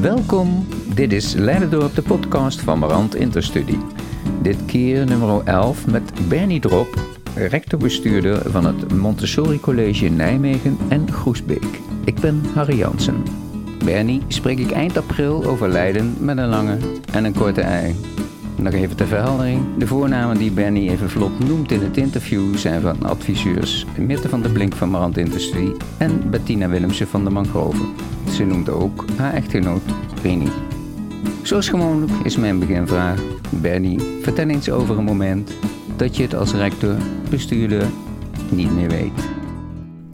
Welkom, dit is Leidendorp, de podcast van Marant Interstudie. Dit keer nummer 11 met Bernie Drop, rectorbestuurder van het Montessori College in Nijmegen en Groesbeek. Ik ben Harry Jansen. Bernie spreek ik eind april over Leiden met een lange en een korte ei. Nog even ter verheldering. De voornamen die Benny even vlot noemt in het interview zijn van adviseurs Mirte van der Blink van Marant Industrie en Bettina Willemsen van de Mangroven. Ze noemt ook haar echtgenoot Rini. Zoals gewoonlijk is mijn beginvraag. Benny, vertel eens over een moment dat je het als rector, bestuurder niet meer weet.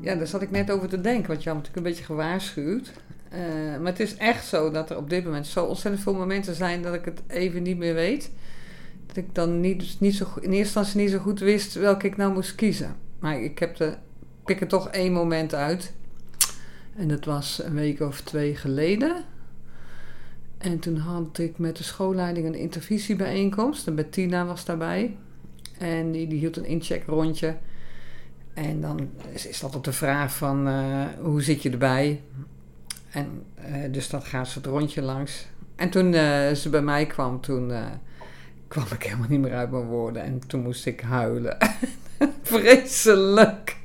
Ja, daar zat ik net over te denken, want je had natuurlijk een beetje gewaarschuwd. Uh, maar het is echt zo dat er op dit moment zo ontzettend veel momenten zijn dat ik het even niet meer weet. Dat ik dan niet, niet zo, in eerste instantie niet zo goed wist welke ik nou moest kiezen. Maar ik heb de, pik er toch één moment uit. En dat was een week of twee geleden. En toen had ik met de schoolleiding een intervisiebijeenkomst. En Bettina was daarbij. En die, die hield een incheckrondje. En dan is, dat op de vraag van uh, hoe zit je erbij? En uh, dus dat gaat ze het rondje langs. En toen uh, ze bij mij kwam, toen kwam ik helemaal niet meer uit mijn woorden. En toen moest ik huilen. Vreselijk.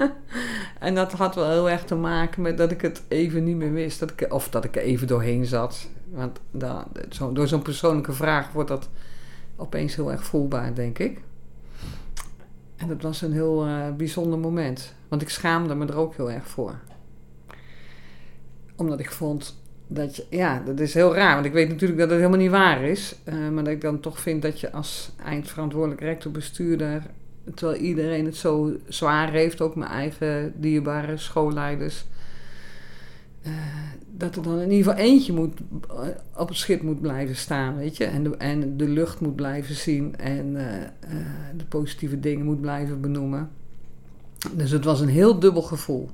en dat had wel heel erg te maken met dat ik het even niet meer wist. Dat ik, of dat ik er even doorheen zat. Want da, zo, door zo'n persoonlijke vraag wordt dat opeens heel erg voelbaar, denk ik. En dat was een heel bijzonder moment. Want ik schaamde me er ook heel erg voor omdat ik vond dat je, ja, dat is heel raar, want ik weet natuurlijk dat het helemaal niet waar is. Uh, maar dat ik dan toch vind dat je als eindverantwoordelijk rectorbestuurder, terwijl iedereen het zo zwaar heeft, ook mijn eigen dierbare schoolleiders, uh, dat er dan in ieder geval eentje moet, uh, op het schip moet blijven staan, weet je. En de, en de lucht moet blijven zien en de positieve dingen moet blijven benoemen. Dus het was een heel dubbel gevoel.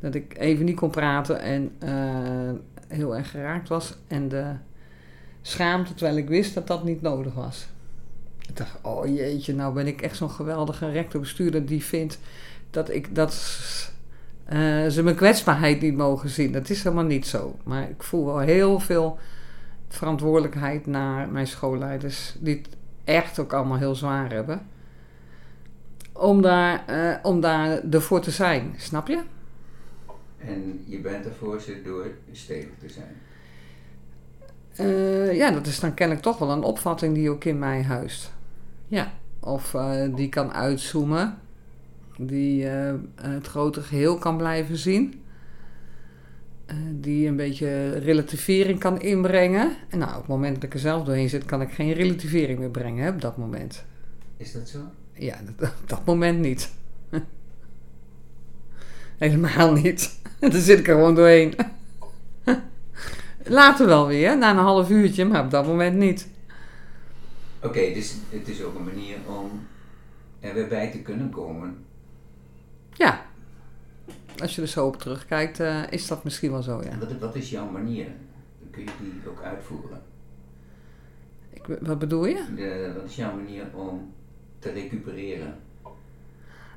Dat ik even niet kon praten en heel erg geraakt was. En de schaamte, terwijl ik wist dat dat niet nodig was. Ik dacht, oh jeetje, nou ben ik echt zo'n geweldige rectorbestuurder die vindt dat ik dat uh, ze mijn kwetsbaarheid niet mogen zien. Dat is helemaal niet zo. Maar ik voel wel heel veel verantwoordelijkheid naar mijn schoolleiders, die het echt ook allemaal heel zwaar hebben. Om daar, uh, om daar ervoor te zijn, snap je? En je bent ervoor ze door stevig te zijn. Uh, ja, dat is dan kennelijk toch wel een opvatting die ook in mij huist. Ja, of uh, die kan uitzoomen, die uh, het grote geheel kan blijven zien, die een beetje relativering kan inbrengen. En nou, op het moment dat ik er zelf doorheen zit, kan ik geen relativering meer brengen hè, op dat moment. Is dat zo? Ja, dat, op dat moment niet. Helemaal niet. Dan zit ik er gewoon doorheen. Later wel weer, na een half uurtje, maar op dat moment niet. Oké, okay, dus het is ook een manier om er weer bij te kunnen komen. Ja. Als je er zo op terugkijkt, uh, is dat misschien wel zo, ja. Wat, wat is jouw manier? Dan kun je die ook uitvoeren. Ik, wat bedoel je? De, wat is jouw manier om te recupereren?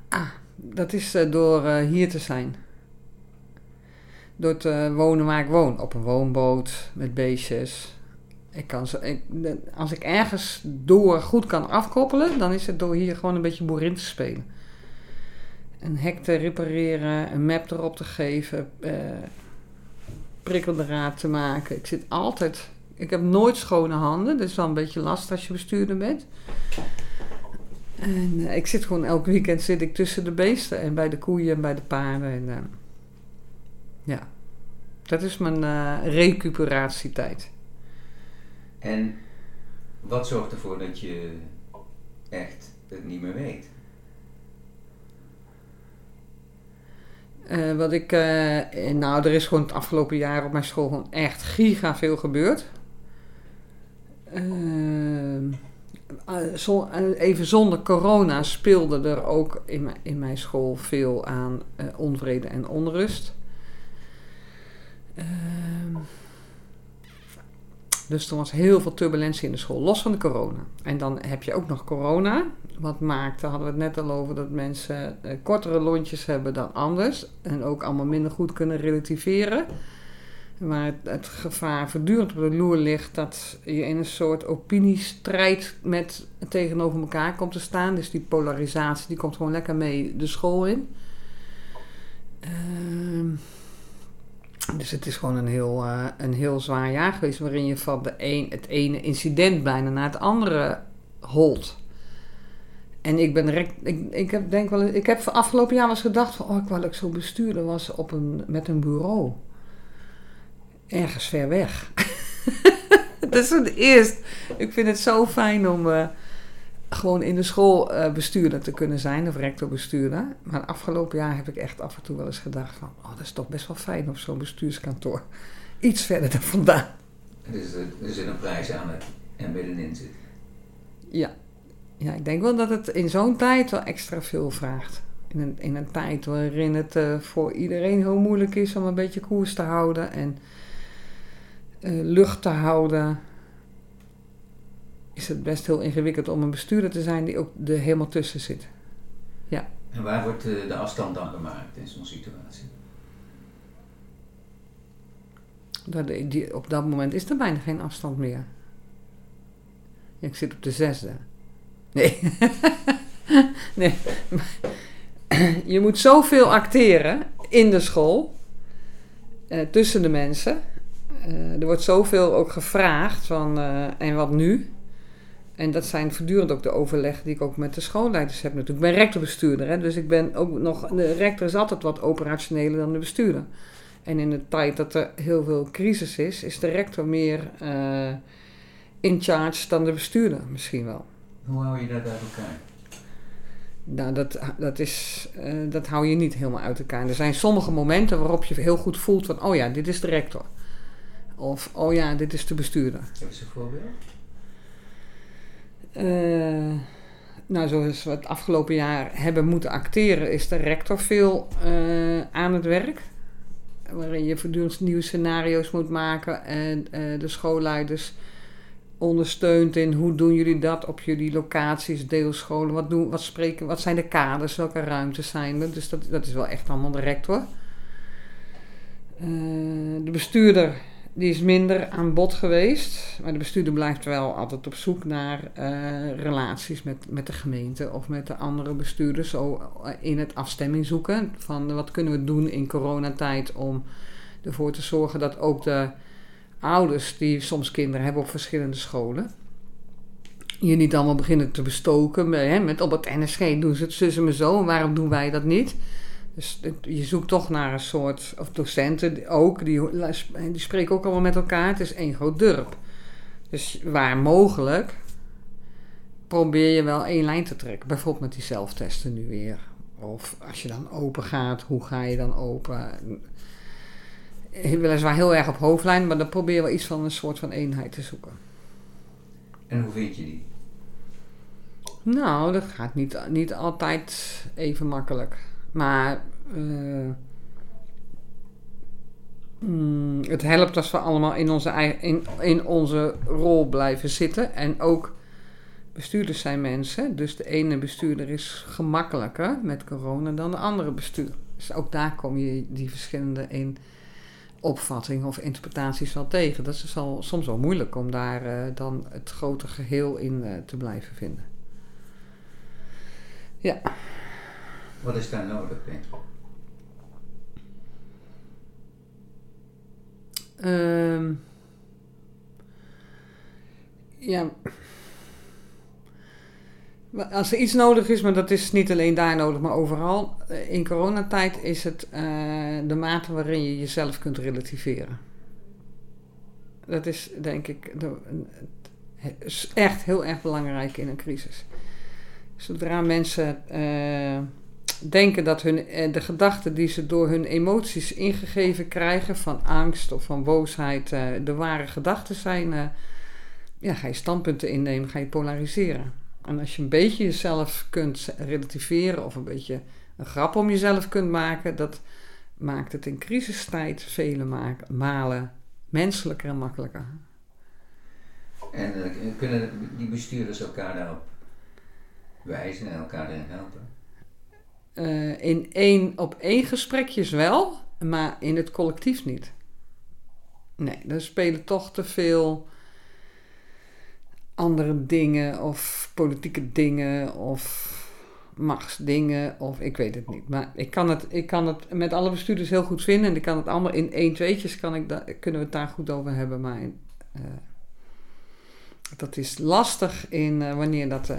Ah, dat is uh, door uh, hier te zijn door te wonen waar ik woon. Op een woonboot met beestjes. Ik kan zo, als ik ergens door goed kan afkoppelen, dan is het door hier gewoon een beetje boerin te spelen. Een hek te repareren, een map erop te geven, eh, prikkeldraad te maken. Ik zit altijd. Ik heb nooit schone handen, is wel een beetje last als je bestuurder bent. En uh, ik zit gewoon elk weekend zit ik tussen de beesten en bij de koeien en bij de paarden. En, uh, ja, dat is mijn uh, recuperatietijd. En wat zorgt ervoor dat je echt het niet meer weet? Uh, wat ik, uh, nou, er is gewoon het afgelopen jaar op mijn school gewoon echt giga veel gebeurd. Zo, even zonder corona speelde er ook in, mijn, in mijn school veel aan onvrede en onrust. Dus er was heel veel turbulentie in de school, los van de corona. En dan heb je ook nog corona. Wat maakt, daar hadden we het net al over, dat mensen uh, kortere lontjes hebben dan anders. En ook allemaal minder goed kunnen relativeren. waar het, het gevaar voortdurend op de loer ligt dat je in een soort opiniestrijd met tegenover elkaar komt te staan. Dus die polarisatie die komt gewoon lekker mee de school in. Ehm, dus het is gewoon een heel, eh, een heel zwaar jaar geweest waarin je van de een, het ene incident bijna naar het andere holt. En ik ben direct, ik, ik heb denk wel, ik heb afgelopen jaar eens gedacht van, oh, ik wou dat ik zo bestuurder was op een, met een bureau. Ergens ver weg. dat is het eerst. Ik vind het zo fijn om eh, gewoon in de school uh, bestuurder te kunnen zijn, of rectorbestuurder. Maar afgelopen jaar heb ik echt af en toe wel eens gedacht van, oh, dat is toch best wel fijn op zo'n bestuurskantoor. Iets verder dan vandaan. Dus er zit een prijs aan het en middenin zit. Ja, ja, ik denk wel dat het in zo'n tijd wel extra veel vraagt. In een, in een tijd waarin het uh, voor iedereen heel moeilijk is om een beetje koers te houden en uh, lucht te houden, is het best heel ingewikkeld om een bestuurder te zijn die ook er helemaal tussen zit. Ja. En waar wordt uh, de afstand dan gemaakt in zo'n situatie? Op dat moment is er bijna geen afstand meer. Ik zit op de zesde. Nee. nee. Je moet zoveel acteren in de school, eh, tussen de mensen. Uh, er wordt zoveel ook gevraagd van, en wat nu? En dat zijn voortdurend ook de overleggen die ik ook met de schoolleiders heb natuurlijk. Ik ben rectorbestuurder, hè, dus ik ben ook nog... De rector is altijd wat operationeler dan de bestuurder. En in de tijd dat er heel veel crisis is, is de rector meer uh, in charge dan de bestuurder misschien wel. Hoe hou je dat uit elkaar? Nou, dat, dat, is, uh, dat hou je niet helemaal uit elkaar. Er zijn sommige momenten waarop je heel goed voelt van... oh ja, dit is de rector. Of oh ja, dit is de bestuurder. Heb je een voorbeeld? Uh, nou, zoals we het afgelopen jaar hebben moeten acteren... is de rector veel uh, aan het werk. Waarin je voortdurend nieuwe scenario's moet maken... en de schoolleiders ondersteunt in hoe doen jullie dat op jullie locaties, deelscholen, wat, doen, wat, spreken, wat zijn de kaders, welke ruimtes zijn er. Dus dat, dat is wel echt allemaal de rector. De bestuurder die is minder aan bod geweest, maar de bestuurder blijft wel altijd op zoek naar uh, relaties met, met de gemeente of met de andere bestuurders. Zo in het afstemming zoeken van wat kunnen we doen in coronatijd om ervoor te zorgen dat ook de ouders die soms kinderen hebben op verschillende scholen. Je niet allemaal beginnen te bestoken hè, met op het NSG doen ze het zussen me zo waarom doen wij dat niet? Dus je zoekt toch naar een soort, of docenten ook, die, die spreken ook allemaal met elkaar. Het is één groot dorp. Dus waar mogelijk probeer je wel één lijn te trekken. Bijvoorbeeld met die zelftesten nu weer. Of als je dan open gaat, hoe ga je dan open? weliswaar heel erg op hoofdlijn, maar dan probeer je wel iets van een soort van eenheid te zoeken. En hoe vind je die? Nou, dat gaat niet, niet altijd even makkelijk. Maar uh, mm, het helpt als we allemaal in onze, eigen, in, in onze rol blijven zitten. En ook bestuurders zijn mensen. Dus de ene bestuurder is gemakkelijker met corona dan de andere bestuurder. Dus ook daar kom je die verschillende in opvattingen of interpretaties wel tegen. Dat is al, soms wel moeilijk om daar uh, dan het grote geheel in uh, te blijven vinden. Ja. Wat is daar nodig, denk je? Um, ja. Als er iets nodig is, maar dat is niet alleen daar nodig, maar overal. Eh, in coronatijd is het uh, de mate waarin je jezelf kunt relativeren. Dat is denk ik echt heel erg belangrijk in een crisis. Zodra mensen uh, denken dat hun, de gedachten die ze door hun emoties ingegeven krijgen, van angst of van boosheid, de ware gedachten zijn, ja, ga je standpunten innemen, ga je polariseren. En als je een beetje jezelf kunt relativeren of een beetje een grap om jezelf kunt maken, dat maakt het in crisistijd vele malen menselijker en makkelijker. En uh, kunnen die bestuurders elkaar daarop wijzen en elkaar erin helpen? Uh, in één, op één gesprekjes wel, maar in het collectief niet. Nee, er spelen toch te veel andere dingen of politieke dingen of machtsdingen of ik weet het niet. Maar ik kan het, ik kan het met alle bestuurders heel goed vinden en ik kan het allemaal in één tweetjes kan ik kunnen we het daar goed over hebben. Maar uh, dat is lastig in uh, wanneer dat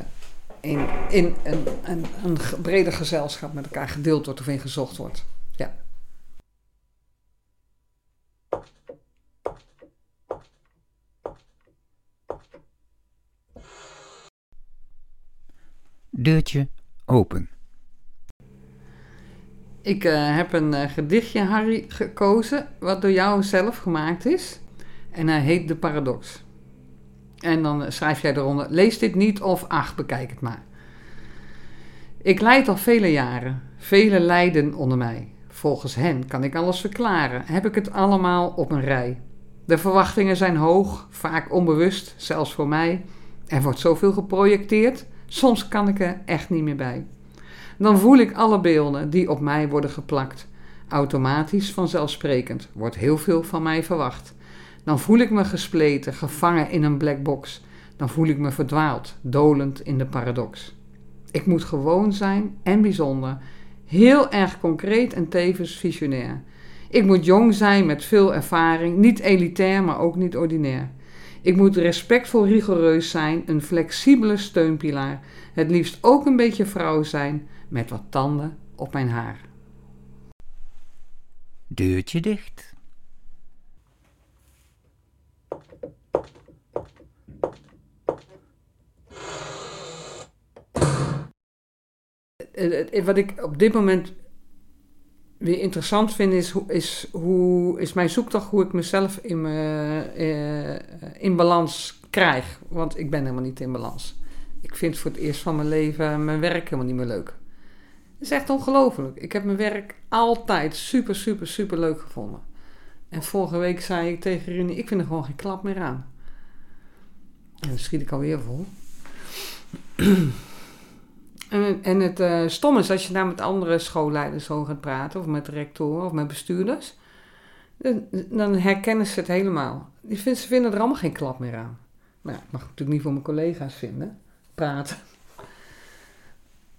in, in een, een, een breder gezelschap met elkaar gedeeld wordt of in gezocht wordt. Ja. Deurtje open. Ik uh, heb een uh, gedichtje, Harry, gekozen, wat door jou zelf gemaakt is. En hij heet De Paradox. En dan schrijf jij eronder: lees dit niet of ach, bekijk het maar. Ik leid al vele jaren, vele lijden onder mij. Volgens hen kan ik alles verklaren, heb ik het allemaal op een rij. De verwachtingen zijn hoog, vaak onbewust, zelfs voor mij. Er wordt zoveel geprojecteerd, soms kan ik er echt niet meer bij. Dan voel ik alle beelden die op mij worden geplakt. Automatisch, vanzelfsprekend, wordt heel veel van mij verwacht. Dan voel ik me gespleten, gevangen in een black box. Dan voel ik me verdwaald, dolend in de paradox. Ik moet gewoon zijn en bijzonder, heel erg concreet en tevens visionair. Ik moet jong zijn met veel ervaring, niet elitair, maar ook niet ordinair. Ik moet respectvol rigoureus zijn, een flexibele steunpilaar. Het liefst ook een beetje vrouw zijn, met wat tanden op mijn haar. Deurtje dicht. Wat ik op dit moment weer interessant vind, is, is, hoe, is mijn zoektocht hoe ik mezelf in, in balans krijg. Want ik ben helemaal niet in balans. Ik vind voor het eerst van mijn leven mijn werk helemaal niet meer leuk. Het is echt ongelooflijk. Ik heb mijn werk altijd super, super, super leuk gevonden. En vorige week zei ik tegen Rini, ik vind er gewoon geen klap meer aan. En dan schiet ik alweer vol. en, en het uh, stom is, als je daar met andere schoolleiders over gaat praten, of met rectoren of met bestuurders, dan, dan herkennen ze het helemaal. Die vinden, ze vinden er allemaal geen klap meer aan. Maar ja, ik mag natuurlijk niet voor mijn collega's vinden, praten.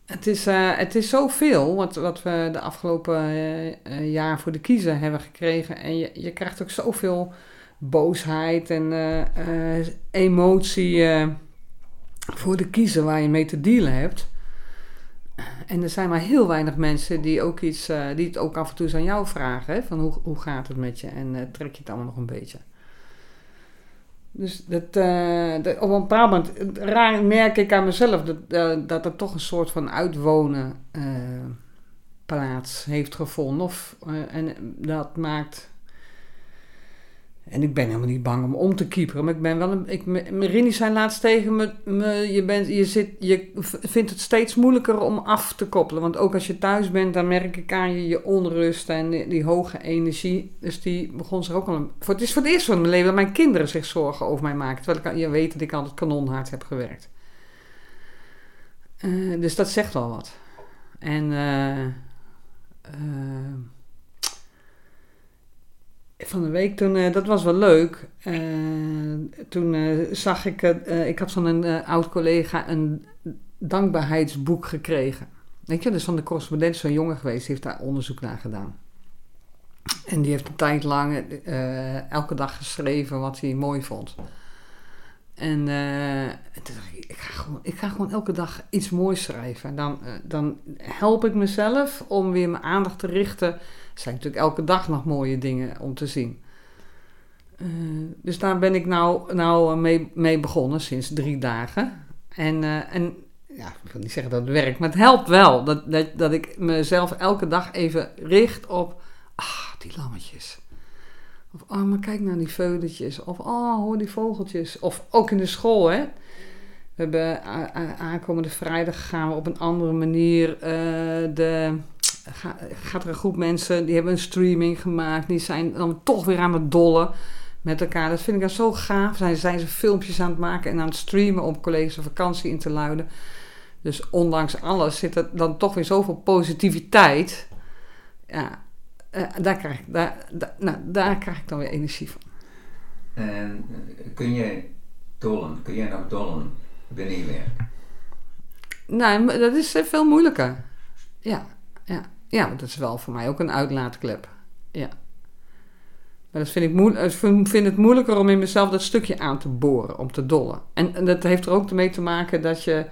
Het is, uh, het is zoveel wat, wat we de afgelopen uh, jaar voor de kiezer hebben gekregen. En je, je krijgt ook zoveel boosheid en emotie voor de kiezer waar je mee te dealen hebt. En er zijn maar heel weinig mensen die, ook iets, die het ook af en toe eens aan jou vragen. Hè? Van hoe, hoe gaat het met je en trek je het allemaal nog een beetje. Dus dat, dat, op een bepaald moment raar merk ik aan mezelf dat, dat er toch een soort van uitwonen plaats heeft gevonden. Of, en dat maakt. En ik ben helemaal niet bang om om te kieperen. Maar ik ben wel een. Ik, Rini zei laatst tegen me: je, bent, je, zit, je vindt het steeds moeilijker om af te koppelen. Want ook als je thuis bent, dan merk ik aan je je onrust en die, hoge energie. Dus die begon zich ook al. Een, voor, het is voor het eerst van mijn leven dat mijn kinderen zich zorgen over mij maken. Terwijl ik, je weet dat ik altijd kanonhard heb gewerkt. Uh, dus dat zegt wel wat. En. Uh, van de week toen, uh, dat was wel leuk. Uh, toen uh, zag ik, ik had van een oud collega een dankbaarheidsboek gekregen. Weet je, dus van de correspondent, zo'n jongen geweest, die heeft daar onderzoek naar gedaan. En die heeft een tijd lang elke dag geschreven wat hij mooi vond. En toen dacht ik, ik ga, gewoon, ik ga gewoon elke dag iets moois schrijven. En dan, help ik mezelf om weer mijn aandacht te richten zijn natuurlijk elke dag nog mooie dingen om te zien. Uh, dus daar ben ik nou, nou mee, mee begonnen sinds drie dagen. En, uh, en ja, ik wil niet zeggen dat het werkt, maar het helpt wel. Dat, dat, dat ik mezelf elke dag even richt op, ah, die lammetjes. Of, oh, maar kijk naar die veuletjes. Of, oh, hoor die vogeltjes. Of ook in de school, hè. We hebben aankomende vrijdag gaan we op een andere manier de gaat er een groep mensen, die hebben een streaming gemaakt, die zijn dan toch weer aan het dollen met elkaar. Dat vind ik dan zo gaaf. Zijn, zijn ze filmpjes aan het maken en aan het streamen om collega's een vakantie in te luiden. Dus ondanks alles zit er dan toch weer zoveel positiviteit. Ja, uh, daar, krijg ik, daar, daar, nou, daar krijg ik dan weer energie van. En eh, kun jij dollen, kun jij nog dollen binnen je werk? Nee, dat is eh, veel moeilijker. Ja, ja. ja, dat is wel voor mij ook een uitlaatklep. Ja. Maar dat vind ik, moe- ik vind het moeilijker om in mezelf dat stukje aan te boren, om te dollen. En, dat heeft er ook mee te maken dat je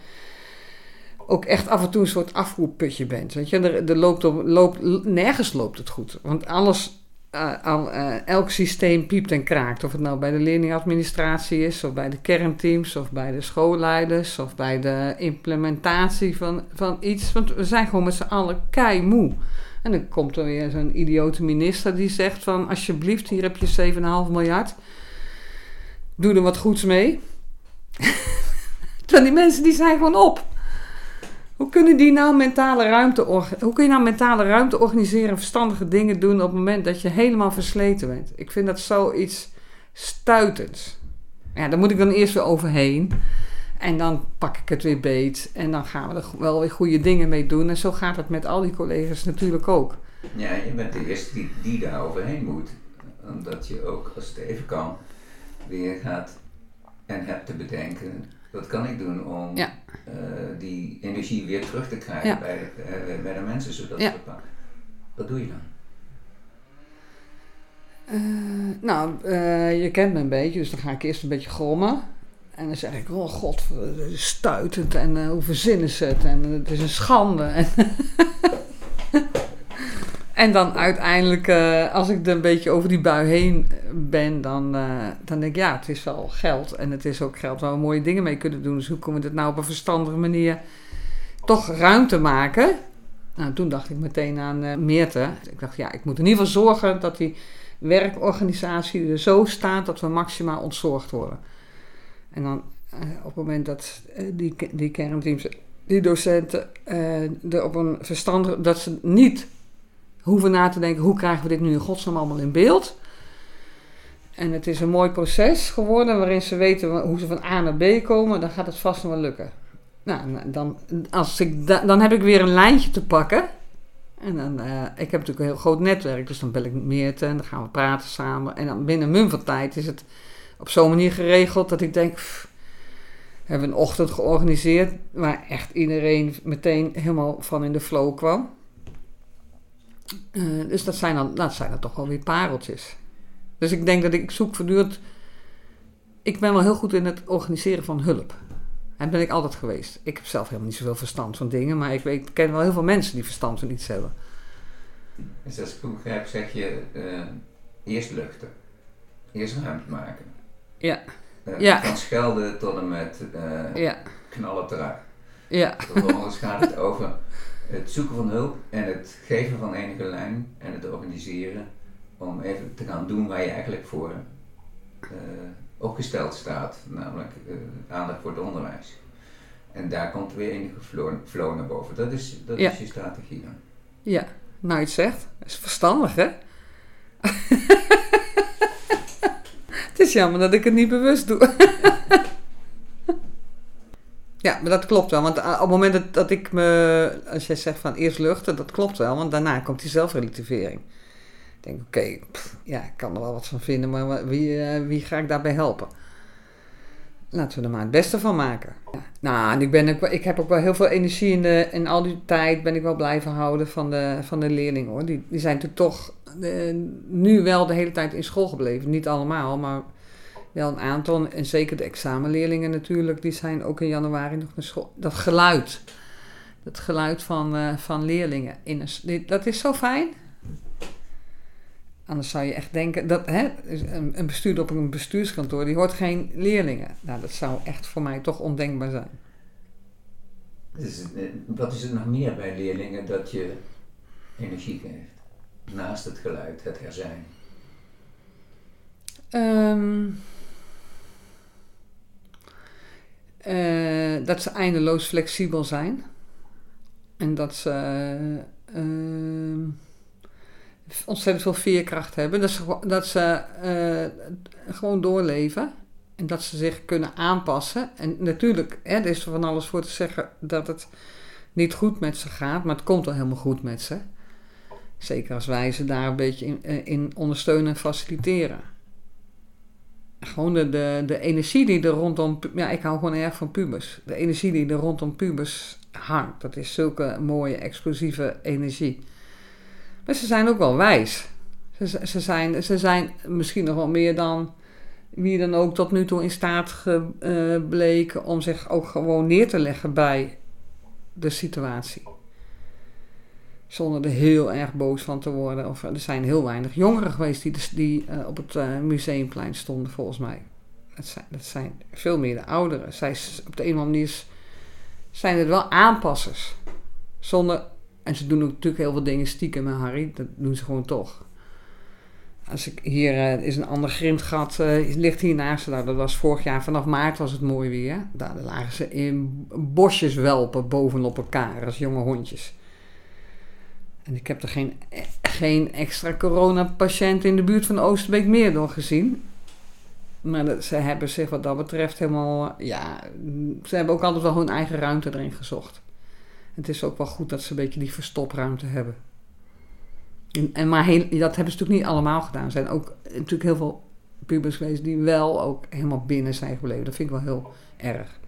ook echt af en toe een soort afvoerputje bent. Weet je, er, er loopt op, loopt, nergens loopt het goed. Want alles, eh, al, eh, elk systeem piept en kraakt. Of het nou bij de leerlingadministratie is, of bij de kernteams, of bij de schoolleiders, of bij de implementatie van, van iets. Want we zijn gewoon met z'n allen kei moe. En dan komt er weer zo'n idiote minister die zegt van... alsjeblieft, hier heb je 7,5 miljard. Doe er wat goeds mee. Terwijl die mensen die zijn gewoon op. Hoe kunnen die nou mentale ruimte... Hoe kun je nou mentale ruimte organiseren... en verstandige dingen doen op het moment dat je helemaal versleten bent? Ik vind dat zoiets stuitends. Ja, daar moet ik dan eerst weer overheen. En dan pak ik het weer beet. En dan gaan we er wel weer goede dingen mee doen. En zo gaat het met al die collega's natuurlijk ook. Ja, je bent de eerste die, die daar overheen moet. Omdat je ook, als het even kan, weer gaat en hebt te bedenken... wat kan ik doen om Ja. eh, die energie weer terug te krijgen Ja. bij, de, bij de mensen, zodat Ja. ze het. Wat doe je dan? Eh, nou, eh, je kent me een beetje, dus dan ga ik eerst een beetje grommen. En dan zeg ik, oh god, stuitend en hoe verzinnen ze het en het is een schande. En, dan uiteindelijk, eh, als ik er een beetje over die bui heen ben, dan, eh, dan denk ik, ja, het is wel geld. En het is ook geld waar we mooie dingen mee kunnen doen. Dus hoe kunnen we dit nou op een verstandige manier toch ruimte maken? Nou, toen dacht ik meteen aan eh Meerte. Ik dacht, ja, ik moet in ieder geval zorgen dat die werkorganisatie er zo staat dat we maximaal ontzorgd worden. En dan eh, op het moment dat eh, die, die kernteams, die docenten, eh, er op een verstandige, dat ze niet hoeven na te denken, hoe krijgen we dit nu in godsnaam allemaal in beeld? En het is een mooi proces geworden waarin ze weten hoe ze van A naar B komen, dan gaat het vast nog wel lukken. Nou, en dan, als ik da- dan heb ik weer een lijntje te pakken. En dan, eh, ik heb natuurlijk een heel groot netwerk, dus dan bel ik Meerte en dan gaan we praten samen. En dan binnen mum van tijd is het op zo'n manier geregeld dat ik denk, pff, we hebben een ochtend georganiseerd waar echt iedereen meteen helemaal van in de flow kwam. Eh, dus dat zijn, dan, dat zijn dan toch wel weer pareltjes. Dus ik denk dat ik zoek voortdurend... Ik ben wel heel goed in het organiseren van hulp. En ben ik altijd geweest. Ik heb zelf helemaal niet zoveel verstand van dingen, maar ik, weet, ik ken wel heel veel mensen die verstand van iets hebben. Dus als ik goed begrijp, zeg je eh, eerst luchten. Eerst ruimte maken. Ja, Eh, Ja. Van schelden tot en met ja, knallen terug. ja, Vervolgens gaat het over het zoeken van hulp en het geven van enige lijn en het organiseren om even te gaan doen waar je eigenlijk voor eh, opgesteld staat, namelijk eh, aandacht voor het onderwijs. En daar komt weer enige flow, flow naar boven. Dat is, dat Ja. is je strategie dan. ja. Nou, je het zegt. Dat is verstandig, hè? het is jammer dat ik het niet bewust doe. ja, maar dat klopt wel. Want eh, op het moment dat, ik me... Als jij zegt van eerst luchten, dat klopt wel. Want daarna komt die zelfrelativering. Ik denk, oké, ja, ik kan er wel wat van vinden, maar wie, eh, wie ga ik daarbij helpen? Laten we er maar het beste van maken. Nou, en ik, ben ook, ik heb ook wel heel veel energie in, de, in al die tijd ben ik wel blijven houden van de, van de leerlingen hoor. Die, die zijn natuurlijk toch eh, nu wel de hele tijd in school gebleven. Niet allemaal, maar wel een aantal. En zeker de examenleerlingen natuurlijk, die zijn ook in januari nog naar school. Dat geluid. Dat geluid van, eh, van leerlingen. In een, dat is zo fijn. Anders zou je echt denken dat hè, een, een bestuurder op een bestuurskantoor die hoort geen leerlingen. Nou, dat zou echt voor mij toch ondenkbaar zijn. Dus, eh, wat is er nog meer bij leerlingen dat je energie geeft? Naast het geluid, het er zijn. Eh, dat ze eindeloos flexibel zijn. En dat ze ehm, ontzettend veel veerkracht hebben. Dat ze, dat ze eh, gewoon doorleven. En dat ze zich kunnen aanpassen. En natuurlijk, hè, is er van alles voor te zeggen dat het niet goed met ze gaat. Maar het komt wel helemaal goed met ze. Zeker als wij ze daar een beetje in, eh, in ondersteunen en faciliteren. Gewoon de, de, energie die er rondom... Ja, ik hou gewoon erg van pubers. De energie die er rondom pubers hangt. Dat is zulke mooie, explosieve energie. Maar ze zijn ook wel wijs. Ze, ze, zijn, ze zijn misschien nog wel meer dan wie dan ook tot nu toe in staat gebleken om zich ook gewoon neer te leggen bij de situatie. Zonder er heel erg boos van te worden. Of, er zijn heel weinig jongeren geweest die, die uh, op het uh, museumplein stonden, volgens mij. Dat zijn, dat zijn veel meer de ouderen. Zij, op de een of andere manier zijn het wel aanpassers. Zonder, en ze doen natuurlijk heel veel dingen stiekem met Harry. Dat doen ze gewoon toch. Als ik, hier uh, is een ander grindgat, ligt hier naast. Nou, dat was vorig jaar, vanaf maart was het mooi weer. Daar lagen ze in bosjes welpen bovenop elkaar als jonge hondjes. En ik heb er geen, geen extra coronapatiënt in de buurt van Oosterbeek meer door gezien. Maar ze hebben zich wat dat betreft helemaal... Ja, ze hebben ook altijd wel hun eigen ruimte erin gezocht. Het is ook wel goed dat ze een beetje die verstopruimte hebben. En, maar heel, dat hebben ze natuurlijk niet allemaal gedaan. Er zijn ook natuurlijk heel veel pubers geweest die wel ook helemaal binnen zijn gebleven. Dat vind ik wel heel erg.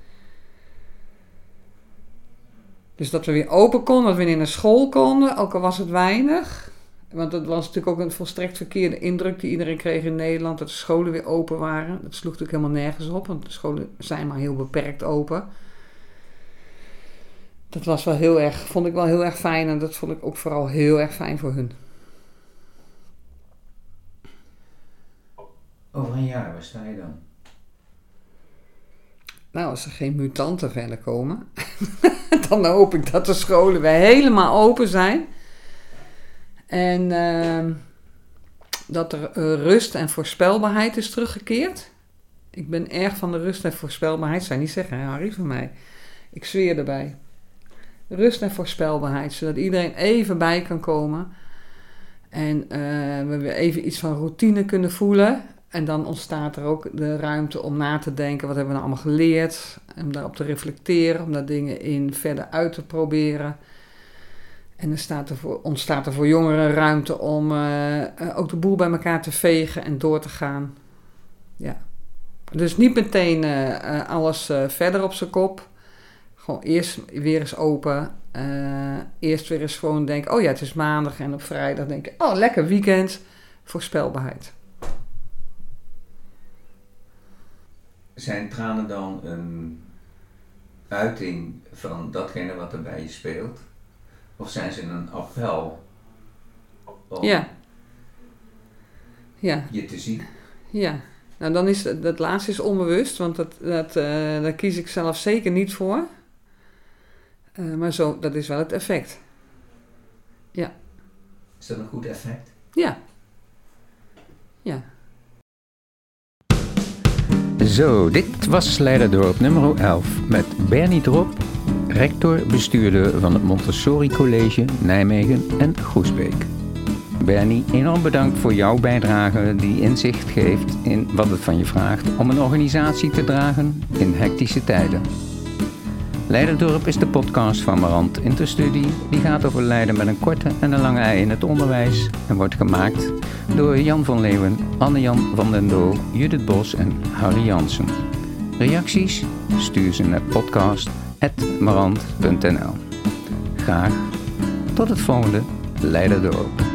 Dus dat we weer open konden, dat we weer een school konden, ook al was het weinig. Want dat was natuurlijk ook een volstrekt verkeerde indruk die iedereen kreeg in Nederland, dat de scholen weer open waren. Dat sloeg natuurlijk helemaal nergens op, want de scholen zijn maar heel beperkt open. Dat was wel heel erg, vond ik wel heel erg fijn en dat vond ik ook vooral heel erg fijn voor hun. Over een jaar, waar sta je dan? Nou, als er geen mutanten verder komen, dan hoop ik dat de scholen weer helemaal open zijn. En uh, dat er uh, rust en voorspelbaarheid is teruggekeerd. Ik ben erg van de rust en voorspelbaarheid. Zou niet zeggen, Harry, van mij. Ik zweer erbij. Rust en voorspelbaarheid, zodat iedereen even bij kan komen. En uh, we weer even iets van routine kunnen voelen. En dan ontstaat er ook de ruimte om na te denken, wat hebben we nou allemaal geleerd? Om daarop te reflecteren, om daar dingen in verder uit te proberen. En dan staat er voor, ontstaat er voor jongeren ruimte om uh, ook de boel bij elkaar te vegen en door te gaan. Ja. Dus niet meteen uh, alles verder op zijn kop. Gewoon eerst weer eens open. eerst weer eens gewoon denken, oh ja, het is maandag en op vrijdag denken, oh lekker weekend. Voorspelbaarheid. Zijn tranen dan een uiting van datgene wat er bij je speelt? Of zijn ze een appel om ja. Ja. je te zien? Ja. Nou, dan is dat laatste is onbewust, want dat, dat, uh, daar kies ik zelf zeker niet voor. Uh, maar zo, dat is wel het effect. Ja. Is dat een goed effect? Ja. Ja. Zo, dit was Leiderdorp nummer 11 met Bernie Drop, rector-bestuurder van het Montessori College Nijmegen en Groesbeek. Bernie, enorm bedankt voor jouw bijdrage die inzicht geeft in wat het van je vraagt om een organisatie te dragen in hectische tijden. Leiderdorp is de podcast van Marant Interstudie. Die gaat over Leiden met een korte en een lange ei in het onderwijs en wordt gemaakt door Jan van Leeuwen, Anne-Jan van den Doo, Judith Bos en Harry Jansen. Reacties? Stuur ze naar podcast.marant.nl Graag tot het volgende Leiderdorp.